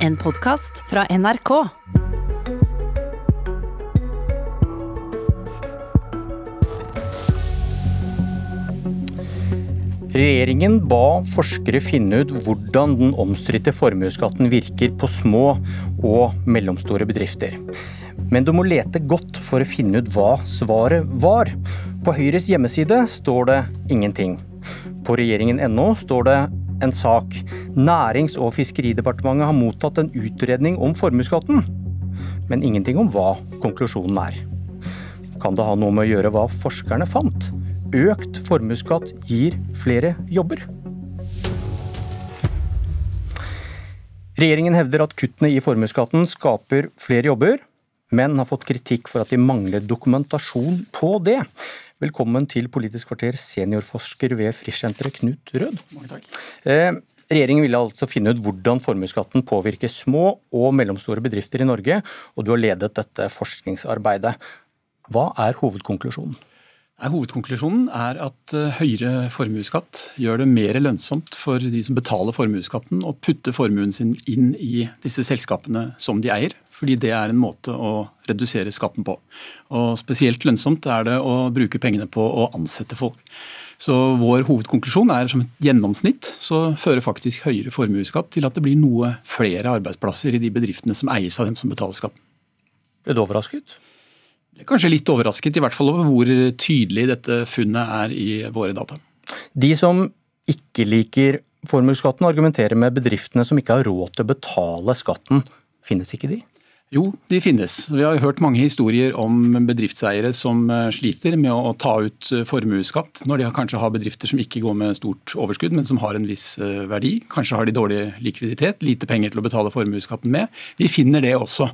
En podkast fra NRK. Regjeringen ba forskere finne ut hvordan den omstridte formuesskatten virker på små og mellomstore bedrifter. Men du må lete godt for å finne ut hva svaret var. På Høyres hjemmeside står det ingenting. På regjeringen.no står det en sak. Nærings- og fiskeridepartementet har mottatt en utredning om formuesskatten. Men ingenting om hva konklusjonen er. Kan det ha noe med å gjøre hva forskerne fant? Økt formuesskatt gir flere jobber. Regjeringen hevder at kuttene i formuesskatten skaper flere jobber, men har fått kritikk for at de mangler dokumentasjon på det. Velkommen til Politisk kvarter, seniorforsker ved Frischsenteret, Knut Rød. Mange takk. Eh, regjeringen ville altså finne ut hvordan formuesskatten påvirker små og mellomstore bedrifter i Norge, og du har ledet dette forskningsarbeidet. Hva er hovedkonklusjonen? Hovedkonklusjonen er at eh, høyere formuesskatt gjør det mer lønnsomt for de som betaler formuesskatten å putte formuen sin inn i disse selskapene som de eier, fordi det er en måte å redusere skatten på. Og Spesielt lønnsomt er det å bruke pengene på å ansette folk. Så Vår hovedkonklusjon er som et gjennomsnitt så fører faktisk høyere formuesskatt til at det blir noe flere arbeidsplasser i de bedriftene som eies av dem som betaler skatten. Ble du overrasket? Kanskje litt overrasket i hvert fall over hvor tydelig dette funnet er i våre data. De som ikke liker formuesskatten, argumenterer med bedriftene som ikke har råd til å betale skatten. Finnes ikke de? Jo, de finnes. Vi har hørt mange historier om bedriftseiere som eh, sliter med å ta ut eh, formuesskatt når de kanskje har bedrifter som ikke går med stort overskudd, men som har en viss eh, verdi. Kanskje har de dårlig likviditet, lite penger til å betale formuesskatten med. Vi finner det også.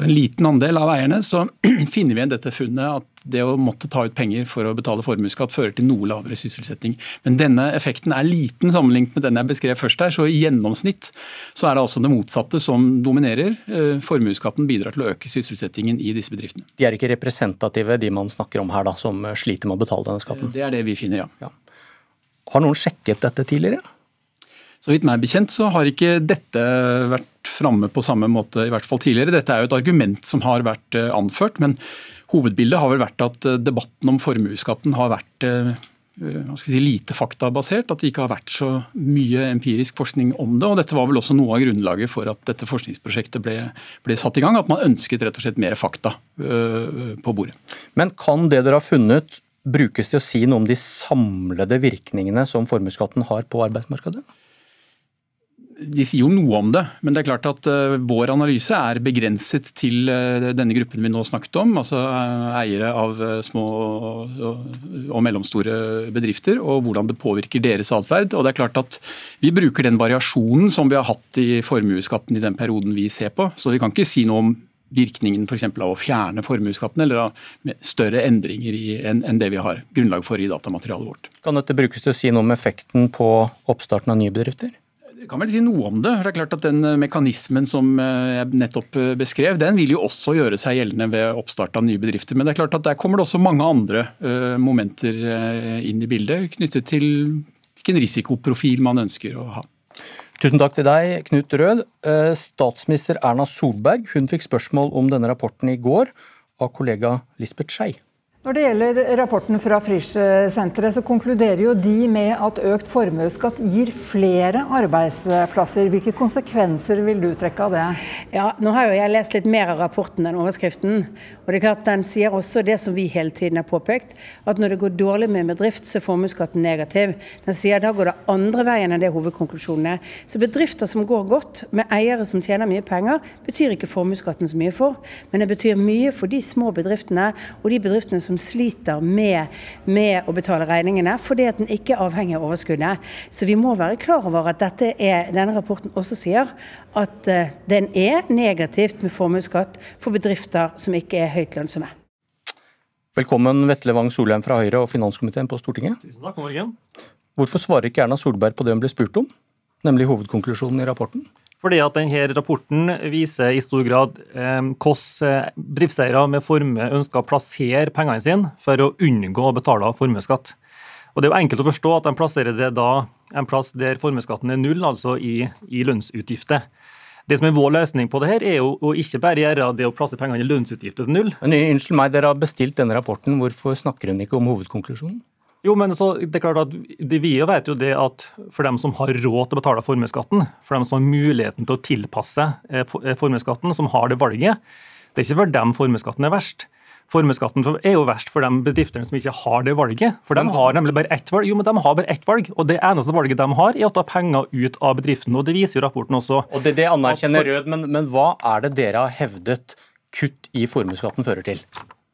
For en liten andel av eierne så finner vi igjen dette funnet at det å måtte ta ut penger for å betale formuesskatt fører til noe lavere sysselsetting. Men denne effekten er liten sammenlignet med den jeg beskrev først her. Så i gjennomsnitt så er det altså det motsatte som dominerer. Eh, formuesskatten bidrar til å øke sysselsettingen i disse bedriftene. De er ikke representative, de man snakker om her, da, som sliter med å betale denne skatten? Det er det vi finner, ja. ja. Har noen sjekket dette tidligere? Så vidt meg bekjent så har ikke dette vært framme på samme måte, i hvert fall tidligere. Dette er jo et argument som har vært eh, anført, men hovedbildet har vel vært at eh, debatten om formuesskatten har vært eh, si, lite faktabasert. At det ikke har vært så mye empirisk forskning om det. og Dette var vel også noe av grunnlaget for at dette forskningsprosjektet ble, ble satt i gang. At man ønsket rett og slett mer fakta på bordet. Men kan det dere har funnet brukes til å si noe om de samlede virkningene som formuesskatten har på arbeidsmarkedet? De sier jo noe om det, men det er klart at uh, vår analyse er begrenset til uh, denne gruppen vi nå snakket om, altså uh, eiere av små og, mellomstore bedrifter, og hvordan det påvirker deres atferd. Og det er klart at vi bruker den variasjonen som vi har hatt i formuesskatten i den perioden vi ser på, så vi kan ikke si noe om virkningen for av å fjerne formuesskatten, eller av større endringer enn det vi har grunnlag for i datamaterialet vårt. Kan dette brukes til å si noe om effekten på oppstarten av nye bedrifter? Jeg kan vel si noe om det. Det er klart at Den eh, mekanismen som eh, jeg nettopp eh, beskrev, den vil jo også gjøre seg gjeldende ved oppstart av nye bedrifter. Men det er klart at der kommer det også mange andre momenter inn i bildet, knyttet til hvilken risikoprofil man ønsker å ha. Tusen takk til deg, Knut Rød. Statsminister Erna Solberg hun fikk spørsmål om denne rapporten i går av kollega Lisbeth Skei. Når det gjelder rapporten fra Frisch-senteret, så konkluderer jo de med at økt formuesskatt gir flere arbeidsplasser. Hvilke konsekvenser vil du trekke av det? Ja, Nå har jo jeg lest litt mer av rapporten enn overskriften. og det er klart Den sier også det som vi hele tiden har påpekt, at når det går dårlig med en bedrift, så er formuesskatten negativ. Den sier da går det andre veien enn det hovedkonklusjonen er. Så bedrifter som går godt, med eiere som tjener mye penger, betyr ikke formuesskatten så mye for. Men det betyr mye for de små bedriftene og de bedriftene som som sliter med, med, å betale regningene, fordi at den ikke er avhengig av overskuddet. Så vi må være klar over at er, denne rapporten også sier at uh, den er negativt med formuesskatt for bedrifter som ikke er høyt lønnsomme. Velkommen Vetle Wang Solheim fra Høyre og finanskomiteen på Stortinget. Tusen takk, morgen. Hvorfor svarer ikke Erna Solberg på det hun ble spurt om, nemlig hovedkonklusjonen i rapporten? Fordi at denne rapporten viser i stor grad eh, hvordan eh, bedriftseiere med formue ønsker å plassere pengene sine for å unngå å betale formuesskatt. Og Det er jo enkelt å forstå at de plasserer det da en plass der formuesskatten er null, altså i, i lønnsutgifter. Det som er Vår løsning på det her, er jo å ikke bare gjøre det å plassere pengene i lønnsutgifter til null. Men Unnskyld meg, dere har bestilt denne rapporten. Hvorfor snakker hun ikke om hovedkonklusjonen? Jo, men så, det er klart at Vi vet jo det at for dem som har råd til å betale formuesskatten, for dem som har muligheten til å tilpasse eh, eh, formuesskatten, som har det valget, det er ikke for dem formuesskatten er verst. Formuesskatten er jo verst for de bedriftene som ikke har det valget. For de har nemlig bare ett valg. Jo, men de har bare ett valg, og det eneste valget de har, er å ta penger ut av bedriften. og Det viser jo rapporten også. Og Det, det anerkjenner Rød, men, men hva er det dere har hevdet kutt i formuesskatten fører til?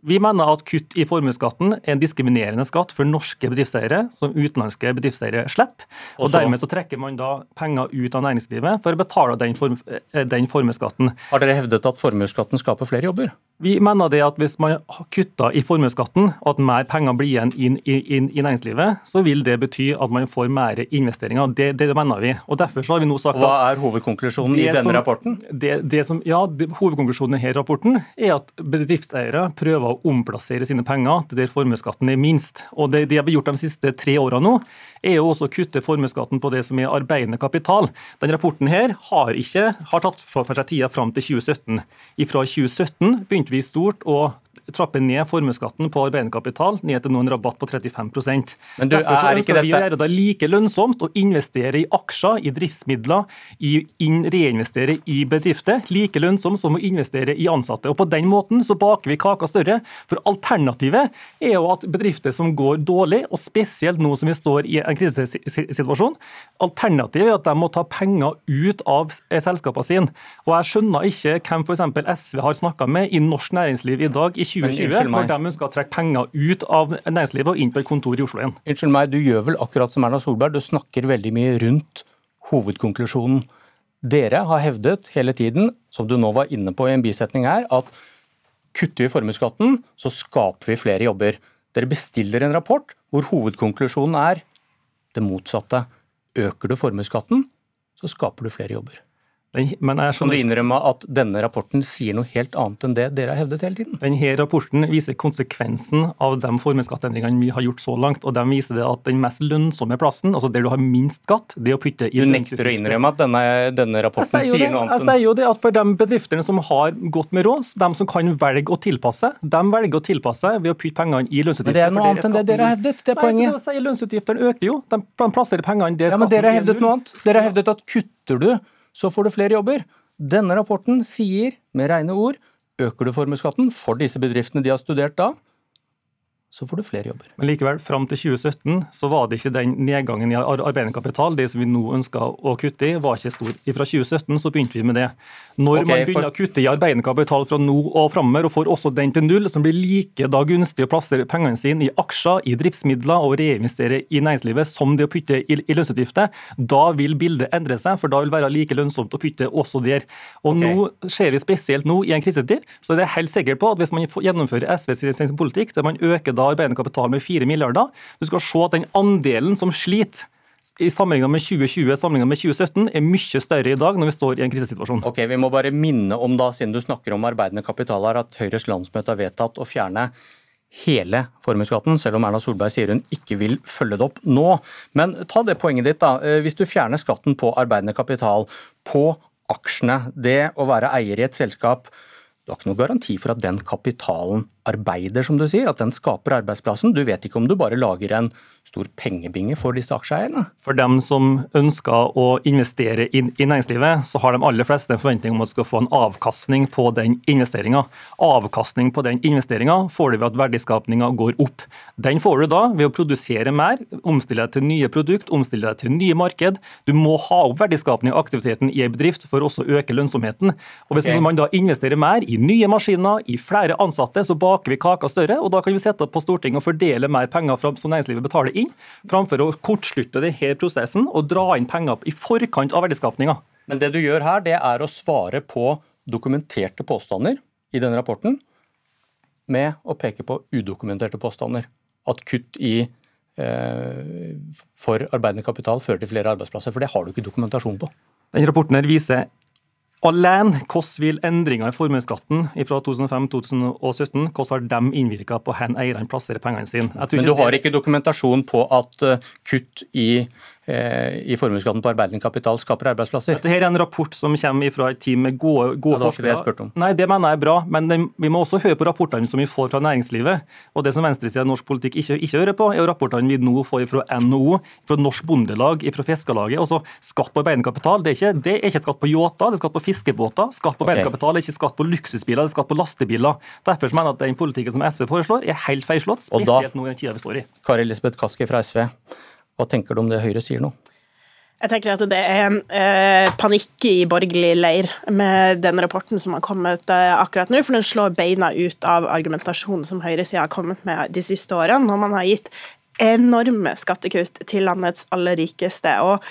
Vi mener at kutt i formuesskatten er en diskriminerende skatt for norske bedriftseiere, som utenlandske bedriftseiere slipper. Og Også. Dermed så trekker man da penger ut av næringslivet for å betale den, form, eh, den formuesskatten. Har dere hevdet at formuesskatten skaper flere jobber? Vi mener det at hvis man kutter i formuesskatten, og at mer penger blir igjen inn, inn, i næringslivet, så vil det bety at man får mer investeringer. Det, det mener vi. Og derfor så har vi nå sagt Hva er hovedkonklusjonen i denne som, rapporten? Det, det som, ja, Hovedkonklusjonen i rapporten er at bedriftseiere prøver å omplassere sine penger til der formuesskatten er minst. Og Det det har gjort de siste tre årene nå, er jo også å kutte formuesskatten på det som er arbeidende kapital. Denne rapporten her har ikke har tatt for seg tida fram til 2017. Fra 2017 begynte vi stort å trappe ned formuesskatten på arbeidende kapital ned til noen rabatt på 35% Men du, Derfor er ikke dette... vi gjøre det like lønnsomt å investere i aksjer, i driftsmidler, i reinvestere i bedrifter, like lønnsomt som å investere i ansatte. Og På den måten så baker vi kaka større. For alternativet er jo at bedrifter som går dårlig, og spesielt nå som vi står i en krisesituasjon, alternativet er at de må ta penger ut av selskapene sine. Og jeg skjønner ikke hvem f.eks. SV har snakka med i norsk næringsliv i dag i 2020, når de ønsker å trekke penger ut av næringslivet og inn på et kontor i Oslo igjen. Unnskyld meg, du gjør vel akkurat som Erna Solberg, du snakker veldig mye rundt hovedkonklusjonen. Dere har hevdet hele tiden, som du nå var inne på i en bisetning her, at kutter vi formuesskatten, så skaper vi flere jobber. Dere bestiller en rapport hvor hovedkonklusjonen er det motsatte. Øker du formuesskatten, så skaper du flere jobber. Men jeg kan du innrømme at denne rapporten sier noe helt annet enn det dere har hevdet hele tiden? Denne rapporten viser konsekvensen av de formuesskatteendringene vi har gjort så langt. og De viser det at den mest lønnsomme plassen, altså der du har minst skatt, det å putte i Du nekter å innrømme at denne, denne rapporten sier det, noe annet? Jeg sier jo det at for de bedriftene som har godt med råd, de som kan velge å tilpasse, de velger å tilpasse ved å putte pengene i lønnsutgifter. Men det er noe annet enn det dere har hevdet, det er poenget. Nei, det å si Lønnsutgiftene øker jo, de plasserer pengene der ja, men dere har hevdet noe annet. Dere har hevdet at kutter du så får du flere jobber. Denne rapporten sier med rene ord øker du formuesskatten for disse bedriftene de har studert da, så får du flere jobber. Men likevel, fram til 2017 så var det ikke den nedgangen i arbeidende kapital, det som vi nå ønsker å kutte i, var ikke stor. Fra 2017 så begynte vi med det. Når okay, man begynner for... å kutte i arbeidende kapital fra nå og framover, og får også den til null, som blir like da gunstig å plassere pengene sine i aksjer, i driftsmidler og reinvestere i næringslivet som det å putte i, i lønnsutgifter, da vil bildet endre seg, for da vil det være like lønnsomt å putte også der. Og okay. nå ser vi spesielt nå i en krisetid, så er det helt sikkert på at hvis man gjennomfører SVs politikk, der man øker da arbeidende kapital med 4 milliarder. Du skal se at den andelen som sliter i sammenlignet med 2020 sammenlignet med 2017 er mye større i dag når vi står i en krisesituasjon. Ok, Vi må bare minne om, da, siden du snakker om arbeidende kapital her, at Høyres landsmøte har vedtatt å fjerne hele formuesskatten, selv om Erna Solberg sier hun ikke vil følge det opp nå. Men ta det poenget ditt, da. Eh, hvis du fjerner skatten på arbeidende kapital, på aksjene, det å være eier i et selskap, du har ikke noen garanti for at den kapitalen arbeider, som du sier, at den skaper arbeidsplassen. Du vet ikke om du bare lager en stor pengebinge for disse aksjeeierne? For dem som ønsker å investere i, i næringslivet, så har de aller fleste en forventning om at de skal få en avkastning på den investeringa. Avkastning på den investeringa får du ved at verdiskapninga går opp. Den får du da ved å produsere mer, omstille deg til nye produkt, omstille deg til nye marked. Du må ha opp verdiskapning og aktiviteten i en bedrift for også å øke lønnsomheten. Og Hvis okay. man da investerer mer i nye maskiner, i flere ansatte, så baker vi kaka større, og da kan vi sette på Stortinget og fordele mer penger som næringslivet betaler inn, framfor å kortslutte denne prosessen og dra inn penger i forkant av verdiskapninga. Men det du gjør her, det er å svare på dokumenterte påstander i denne rapporten med å peke på udokumenterte påstander. At kutt i eh, for arbeidende kapital fører til flere arbeidsplasser. For det har du ikke dokumentasjon på. Den rapporten her viser Alene, hvordan vil endringer i formuesskatten fra 2005-2017 hvordan har de innvirka på hvor eierne plasserer pengene sine? Men du har ikke dokumentasjon på at eh, kutt i i formuesskatten på arbeidende kapital skaper arbeidsplasser. Dette er en rapport som kommer fra et team med gode, gode ja, det forskere. Nei, Det mener jeg er bra, men det, vi må også høre på rapportene som vi får fra næringslivet. Og Det som venstresida i norsk politikk ikke, ikke hører på, er rapportene vi nå får fra NHO, fra Norsk Bondelag, fra Fiskarlaget. Også skatt på arbeidende kapital det er, ikke, det er ikke skatt på yachter, det er skatt på fiskebåter. Skatt på arbeidende okay. kapital er ikke skatt på luksusbiler, det er skatt på lastebiler. Derfor mener jeg at den politikken som SV foreslår, er helt feilslått, spesielt nå i den tida vi står i. Kari Elisabeth Kaski fra SV, hva tenker du om det Høyre sier nå? Jeg tenker at det er eh, panikk i borgerlig leir med den rapporten som har kommet eh, akkurat nå, for den slår beina ut av argumentasjonen som høyresida har kommet med de siste årene, når man har gitt enorme skattekutt til landets aller rikeste. Og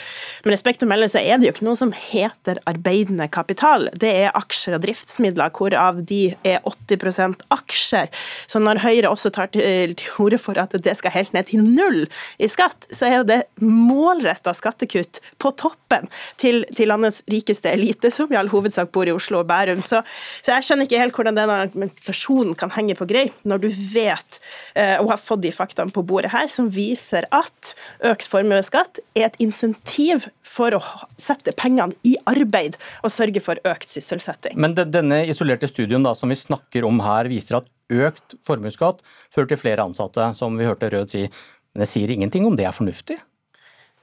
med respekt å melde så er det jo ikke noe som heter arbeidende kapital. Det er aksjer og driftsmidler, hvorav de er 80% aksjer. Så når Høyre også tar til orde for at det skal helt ned til null i skatt, så er jo det målretta skattekutt på toppen til, til, landets rikeste elite, som i all hovedsak bor i Oslo og Bærum. Så, så jeg skjønner ikke helt hvordan den argumentasjonen kan henge på greip, når du vet eh, og har fått de faktaene på bordet her som viser at økt formuesskatt er et insentiv for å sette pengene i arbeid og sørge for økt sysselsetting. Men denne isolerte studien da, som vi snakker om her, viser at økt formuesskatt fører til flere ansatte, som vi hørte Rød si. Men det sier ingenting om det er fornuftig?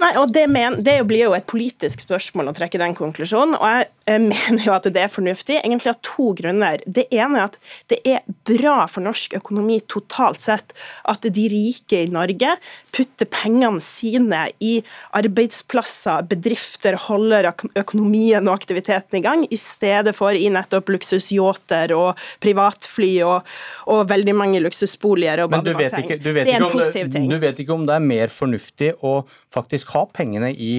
Nei, og det, men, det, blir jo et politisk spørsmål å trekke den konklusjonen. og Jeg eh, mener jo at det er fornuftig, egentlig av to grunner. Det ene er at det er bra for norsk økonomi totalt sett at de rike i Norge putter pengene sine i arbeidsplasser, bedrifter, holder økonomien og aktiviteten i gang, i stedet for i nettopp luksusyachter og privatfly og, og, veldig mange luksusboliger og badebasseng. Det er en positiv ting. Du vet ikke om det er mer fornuftig å faktisk ha pengene i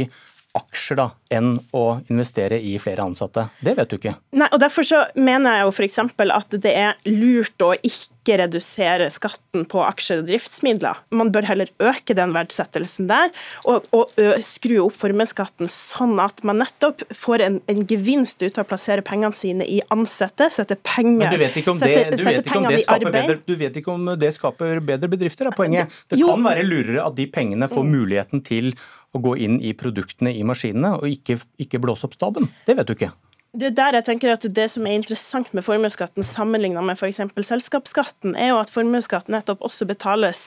aksjer da, enn å investere i flere ansatte. Det vet du ikke. Nei, og Derfor så mener jeg jo f.eks. at det er lurt å ikke redusere skatten på aksjer og driftsmidler. Man bør heller øke den verdsettelsen der, og, og skru opp formuesskatten sånn at man nettopp får en, en, gevinst ut av å plassere pengene sine i ansatte, sette penger, sette, sette penger i arbeid. Bedre, du vet ikke om det skaper bedre bedrifter, er poenget. Det kan være lurere at de pengene får mm. muligheten til å gå inn i produktene i maskinene, og ikke, ikke blåse opp staben. Det vet du ikke. Det er der jeg tenker at det som er interessant med formuesskatten sammenlignet med f.eks. selskapsskatten, er jo at formuesskatten nettopp også betales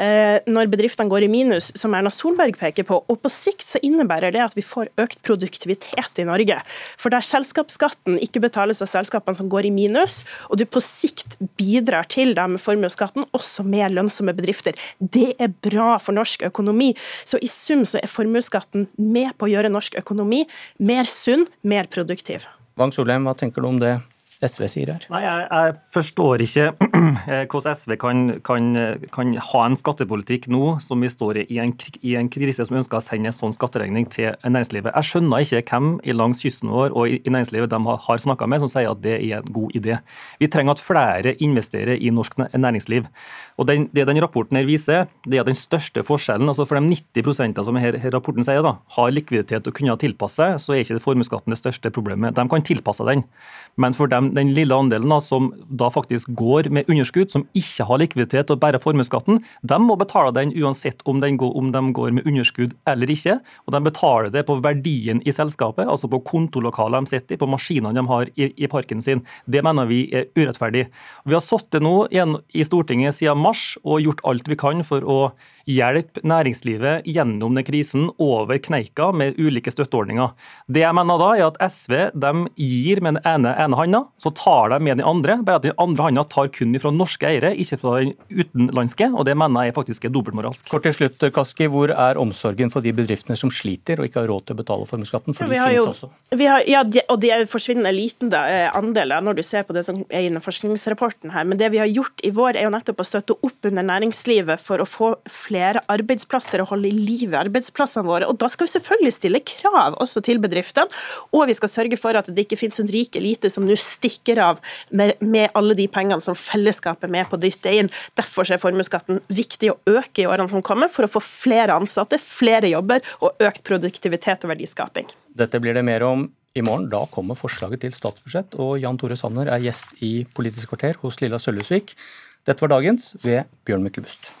eh, når bedriftene går i minus, som Erna Solberg peker på. Og på sikt så innebærer det at vi får økt produktivitet i Norge. For der selskapsskatten ikke betales av selskapene som går i minus, og du på sikt bidrar til det med formuesskatten, også mer lønnsomme bedrifter, det er bra for norsk økonomi. Så i sum så er formuesskatten med på å gjøre norsk økonomi mer sunn, mer produktiv. Wang Solheim, hva tenker du om det SV sier her? Nei, Jeg, jeg forstår ikke eh, hvordan SV kan, kan, kan, ha en skattepolitikk nå som vi står i en, i en krise som ønsker å sende en sånn skatteregning til næringslivet. Jeg skjønner ikke hvem i langs kysten vår og i, næringslivet de har, har snakka med som sier at det er en god idé. Vi trenger at flere investerer i norsk næringsliv. Og den, Det den rapporten her viser, det er den største forskjellen, altså for de 90% som her, her rapporten sier da, har likviditet og kunne tilpasse, så er ikke formuesskatten det største problemet. De kan tilpasse den. Men for dem, den lille andelen da, som da faktisk går med underskudd, som ikke har likviditet og bærer formuesskatten, de må betale den uansett om, den går, om, de går med underskudd eller ikke. Og de betaler det på verdien i selskapet, altså på kontolokalet de sitter i, på maskinene de har i, i, parken sin. Det mener vi er urettferdig. Vi har sittet nå i Stortinget siden mars og gjort alt vi kan for å hjelpe næringslivet gjennom den krisen over kneika med ulike støtteordninger. Det jeg mener da, er at SV de gir med den ene, ene handa, så tar de med den andre. Bare at den andre handa tar kun fra norske eiere, ikke fra den utenlandske. og Det mener jeg faktisk er dobbeltmoralsk. Kort til slutt, Kaski, Hvor er omsorgen for de bedriftene som sliter og ikke har råd til å betale formuesskatten? For ja, de finnes også. Har, ja, og det er forsvinnende liten da, eh, andel når du ser på det som er i forskningsrapporten her. Men det vi har gjort i vår, er jo nettopp å støtte opp under næringslivet for å få flere arbeidsplasser og holde i live arbeidsplassene våre. Og Da skal vi selvfølgelig stille krav også til bedriftene, og vi skal sørge for at det ikke finnes en rik elite som nå stikker av med, med, alle de pengene som fellesskapet er med på å dytte inn. Derfor er formuesskatten viktig å øke i årene som kommer, for å få flere ansatte, flere jobber og økt produktivitet og verdiskaping. Dette blir det mer om i morgen. Da kommer forslaget til statsbudsjett, og Jan Tore Sanner er gjest i Politisk kvarter hos Lilla Sølvesvik. Dette var dagens ved Bjørn Myklebust.